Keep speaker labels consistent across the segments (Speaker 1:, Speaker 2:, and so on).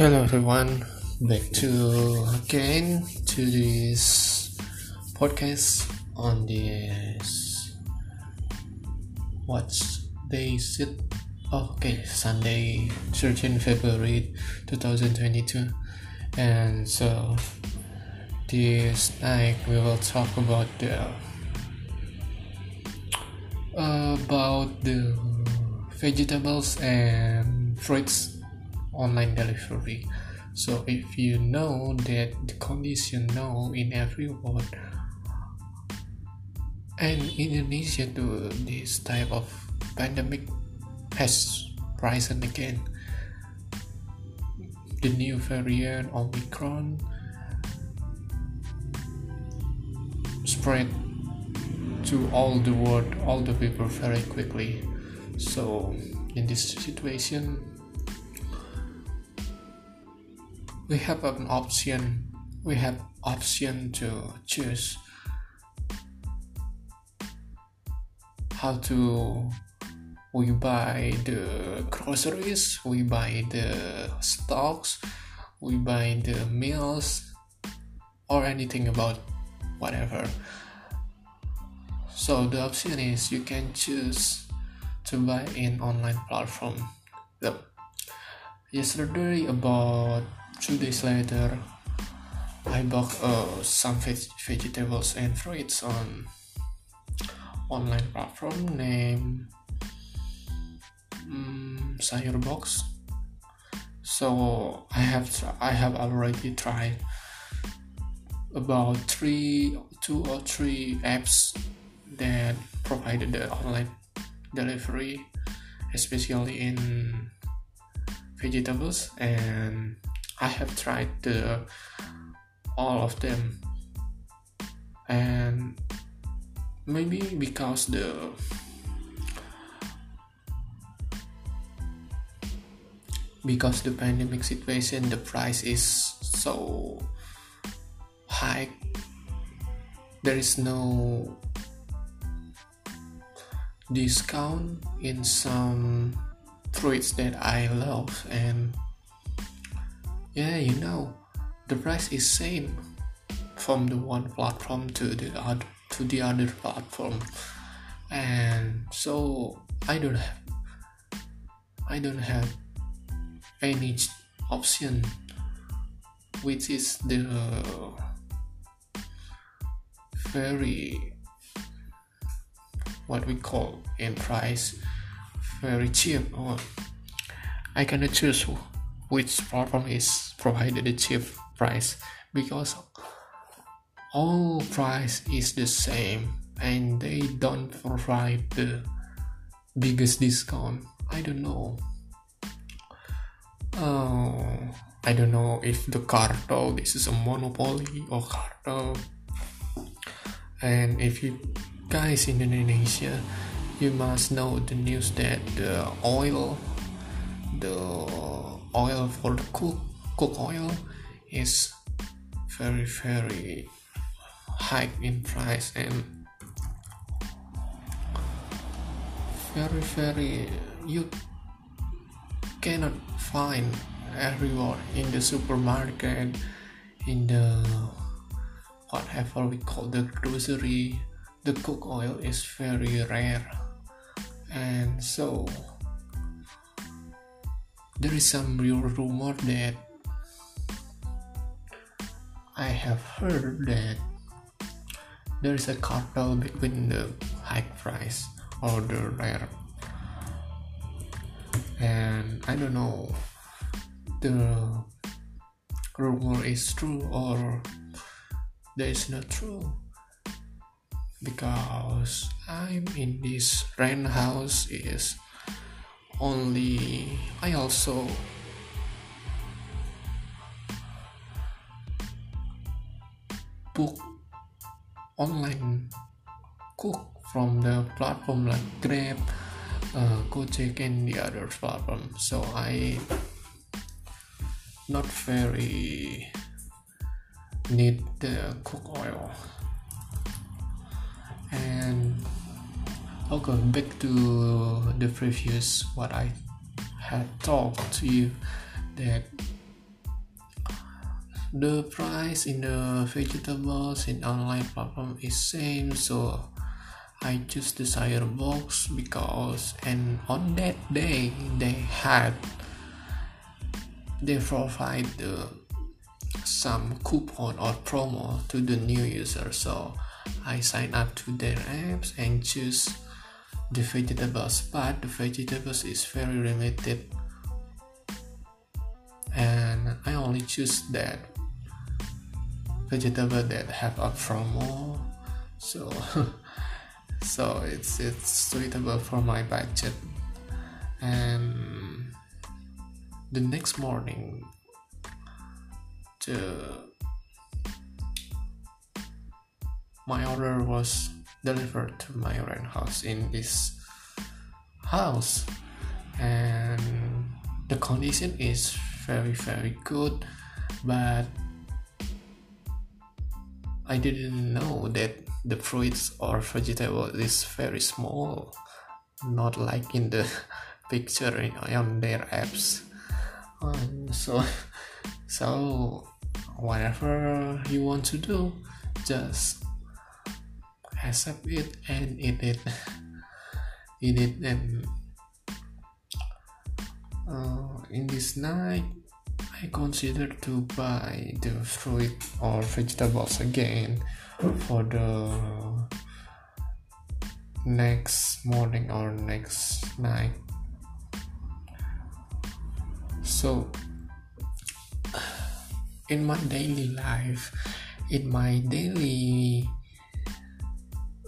Speaker 1: Hello everyone, back to again to this podcast on this what day is it? Oh, okay, Sunday, 13 February 2022, and so this night we will talk about the about the vegetables and fruits online delivery. So if you know that the condition now in every world and indonesia to this type of pandemic has risen again the new variant omicron spread to all the world all the people very quickly. So in this situation we have an option we have option to choose how to we buy the groceries we buy the stocks we buy the meals or anything about whatever. So the option is you can choose to buy in online platform. Yesterday about Two days later, I bought uh, some veg- vegetables and fruits on online platform named um, Sayur Box. So I have tr- I have already tried about three two or three apps that provided the online delivery, especially in vegetables and I have tried the all of them. And maybe because the because the pandemic situation the price is so high there is no discount in some fruits that I love and yeah you know the price is same from the one platform to the other to the other platform. And so i don't have i don't have any option which is the very what we call in price very cheap. Or i cannot choose which platform is provided the cheap price because all price is the same and they don't provide the biggest discount. I don't know. Uh, i don't know if the cartel this is a monopoly or cartel and if you guys in indonesia you must know the news that the oil the oil for the cook cook oil is very very high in price and very very you cannot find everywhere in the supermarket in the whatever we call the grocery the cook oil is very rare. And so there is some real rumor that I have heard that there is a cartel between the high price or the rare and I don't know the rumor is true or that is not true because I'm in this rent house is only I also book online cook from the platform like Grab, uh, Gojek, and the other platform. So I not very need the cook oil and okay back to the previous what i had talked to you that the price in the vegetables in online platform is same so I choose the Sayur Box because and on that day they had they provide the some coupon or promo to the new user. So I sign up to their apps and choose the vegetables but the vegetables is very limited. And I only choose that vegetable that have a promo so so it's it's suitable for my budget. And the next morning the my order was delivered to my rent house in this house. And the condition is very very good but I didn't know that the fruits or vegetable is very small not like in the picture on their apps. Um, so so whatever you want to do just accept it and eat it. Eat it and uh, in this night I consider to buy the fruit or vegetables again for the next morning or next night. So in my daily life in my daily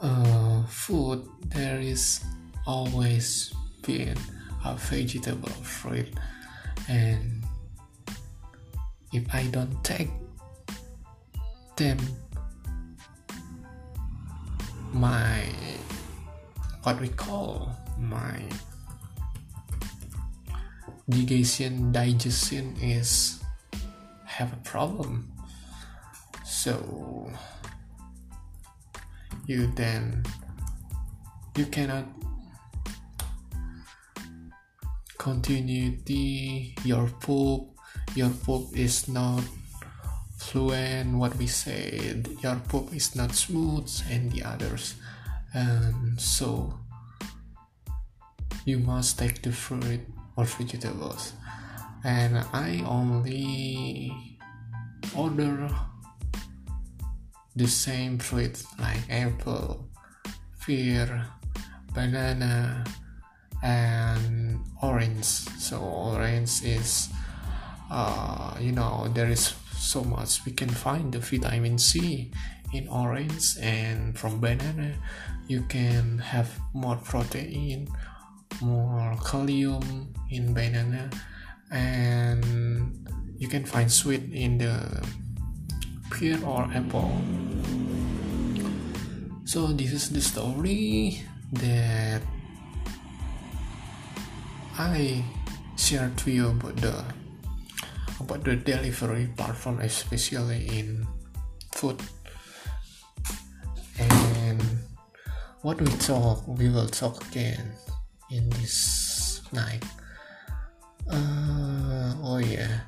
Speaker 1: uh, food there is always been a vegetable fruit. And if i don't take them my what we call my digestion digestion is have a problem. So you then you cannot continue the your poop your poop is not fluent what we said your poop is not smooth and the others. And so you must take the fruit or vegetables. And i only order the same fruit like apple pear banana and orange. So orange is uh, you know there is so much we can find the vitamin c in orange and from banana you can have more protein more calcium in banana and you can find sweet in the pear or apple. So this is the story that i shared to you about the about the delivery platform especially in food. And what we talk we will talk again in this night. Uh, oh yeah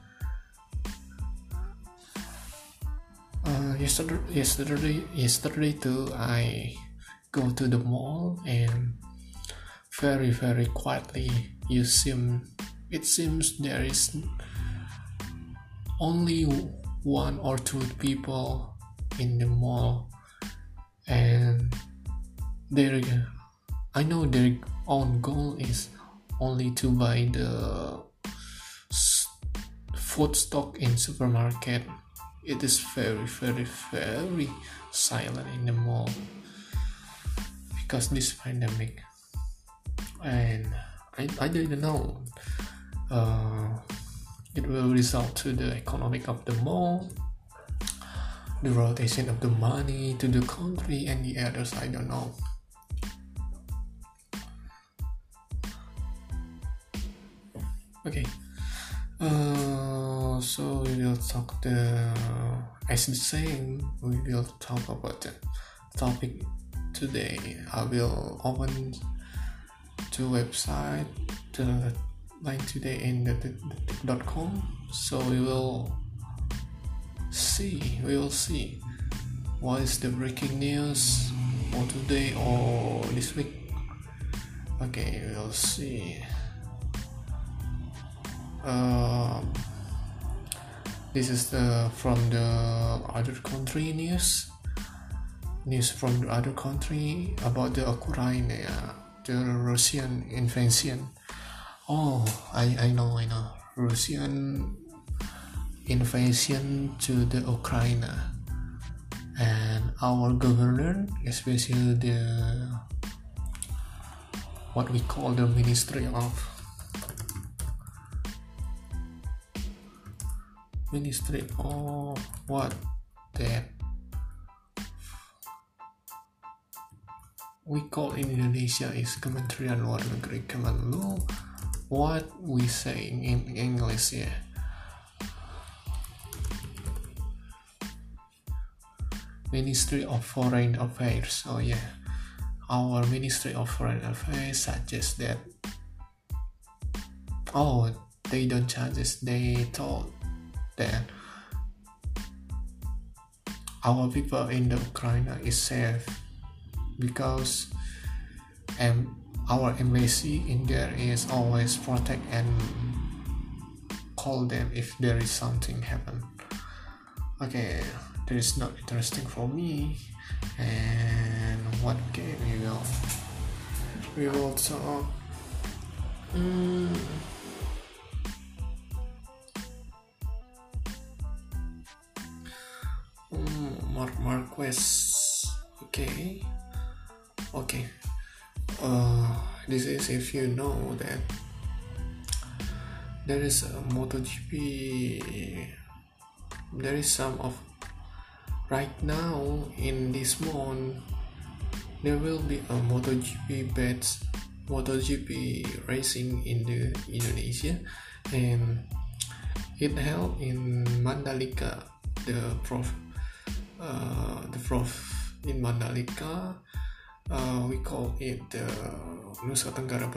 Speaker 1: yesterday yesterday yesterday too i go to the mall and very very quietly you seem it seems there is only one or two people in the mall and their i know their own goal is only to buy the food stock in supermarket it is very very very silent in the mall because this pandemic. And i, I didn't know uh, it will result to the economic of the mall the rotation of the money to the country and the others. I don't know talk the as the same we will talk about the topic today i will open the website the line today in the, the, the, the com so we will see. We will see. What is the breaking news for today or this week? Okay, we'll see. Um, this is the from the other country news. News from the other country about the Ukraine, uh, the Russian invasion. Oh, I I know I know Russian invasion to the Ukraine and our governor especially the what we call the ministry of ministry of what that we call in Indonesia is Kementerian Luar Negeri Kemenlu what we say in English yeah Ministry of Foreign Affairs. Oh yeah, our Ministry of Foreign Affairs suggests that. Oh, they don't suggest. They told that our people in the Ukraine is safe because um, our embassy in there is always protect and call them if there is something happen. Okay that is not interesting for me and what game we will we will talk mm. Mark okay. Okay. Uh, this is if you know that there is a MotoGP there is some of right now in this month there will be a MotoGP bets MotoGP racing in the Indonesia. And it held in Mandalika the prof uh, the prof in Mandalika uh, we call it the Nusa Tenggara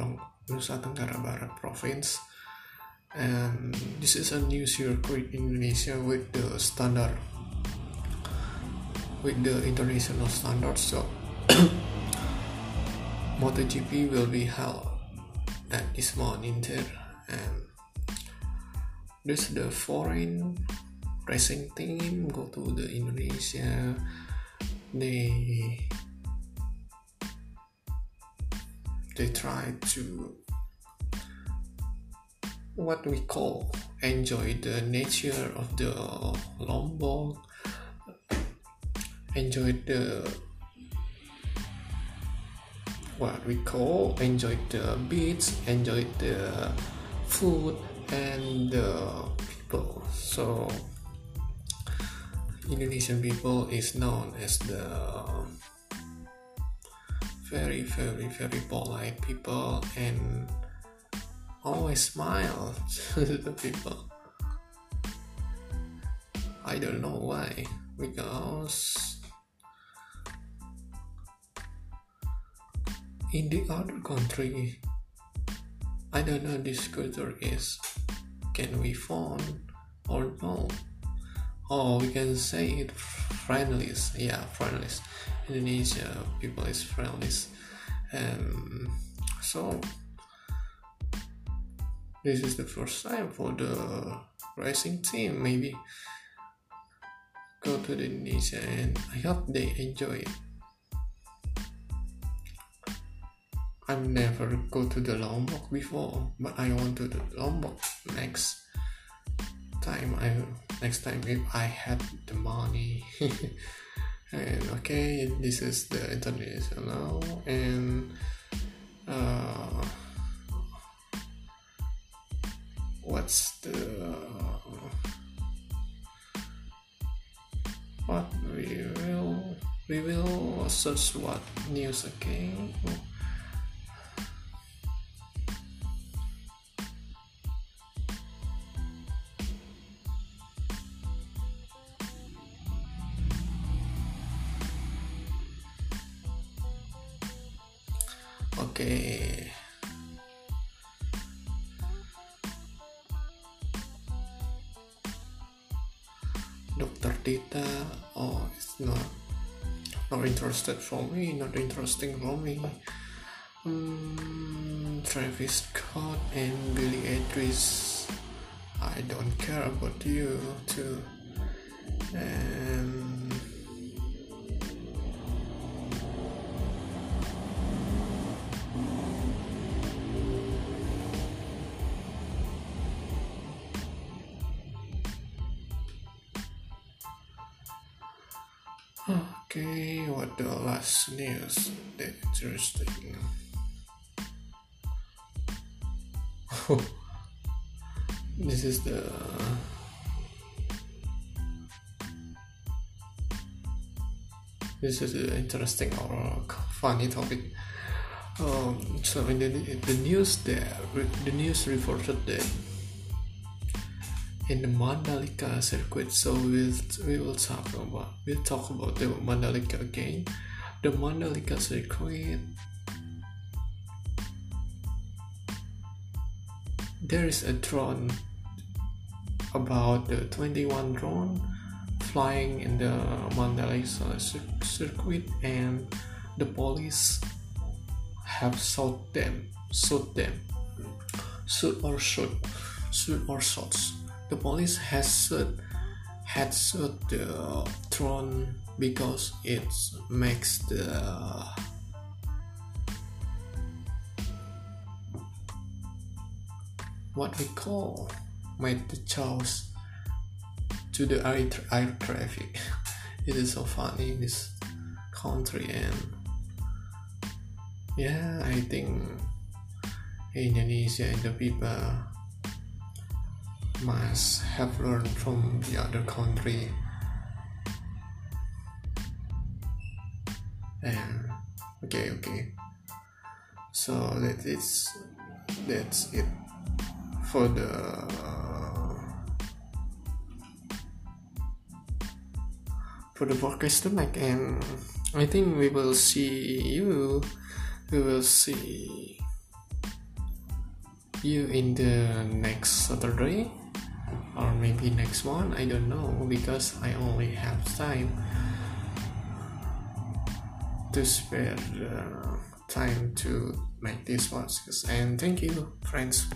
Speaker 1: Nusa Tenggara Barat province and this is a new circuit in Indonesia with the standard with the international standards. So MotoGP will be held at this in there and this the foreign racing team go to the Indonesia they they try to what we call enjoy the nature of the Lombok enjoy the what we call enjoy the beach enjoy the food and the people. So indonesian people is known as the um, very very very polite people and always smile to the people. I don't know why because in the other country i don't know this culture is can we phone or no oh we can say it friendly yeah friendly indonesia people is friendly and um, so this is the first time for the racing team. Maybe go to the indonesia and i hope they enjoy it. I've never go to the Lombok before, but I want to the Lombok next time. I next time if I had the money. and okay, this is the international and uh, what's the what we will we will search what news again. Oke. Dokter data or it's not not interested for me not interesting for me. Um, Travis Scott and Billie Eilish I don't care about you too and Okay, what the last news that interesting? This is the this is an interesting or funny topic. Um, so in the, the news there, the news reported that in the Mandalika circuit. So we'll we will talk about we'll talk about the Mandalika again. The Mandalika circuit. There is a drone about the 21 drone flying in the Mandalika circuit and the police have shot them shoot them shoot or shoot shoot or shots the police has sued, had sued the uh, throne because it makes the uh, what we call made the choice to the air, air traffic. it is so funny in this country and yeah, I think Indonesia and the people must have learned from the other country. And okay okay. So that is that's it for the for the podcast tonight. And i think we will see you we will see you in the next saturday or maybe next one i don't know because i only have time to spare uh, time to make this podcast and thank you friends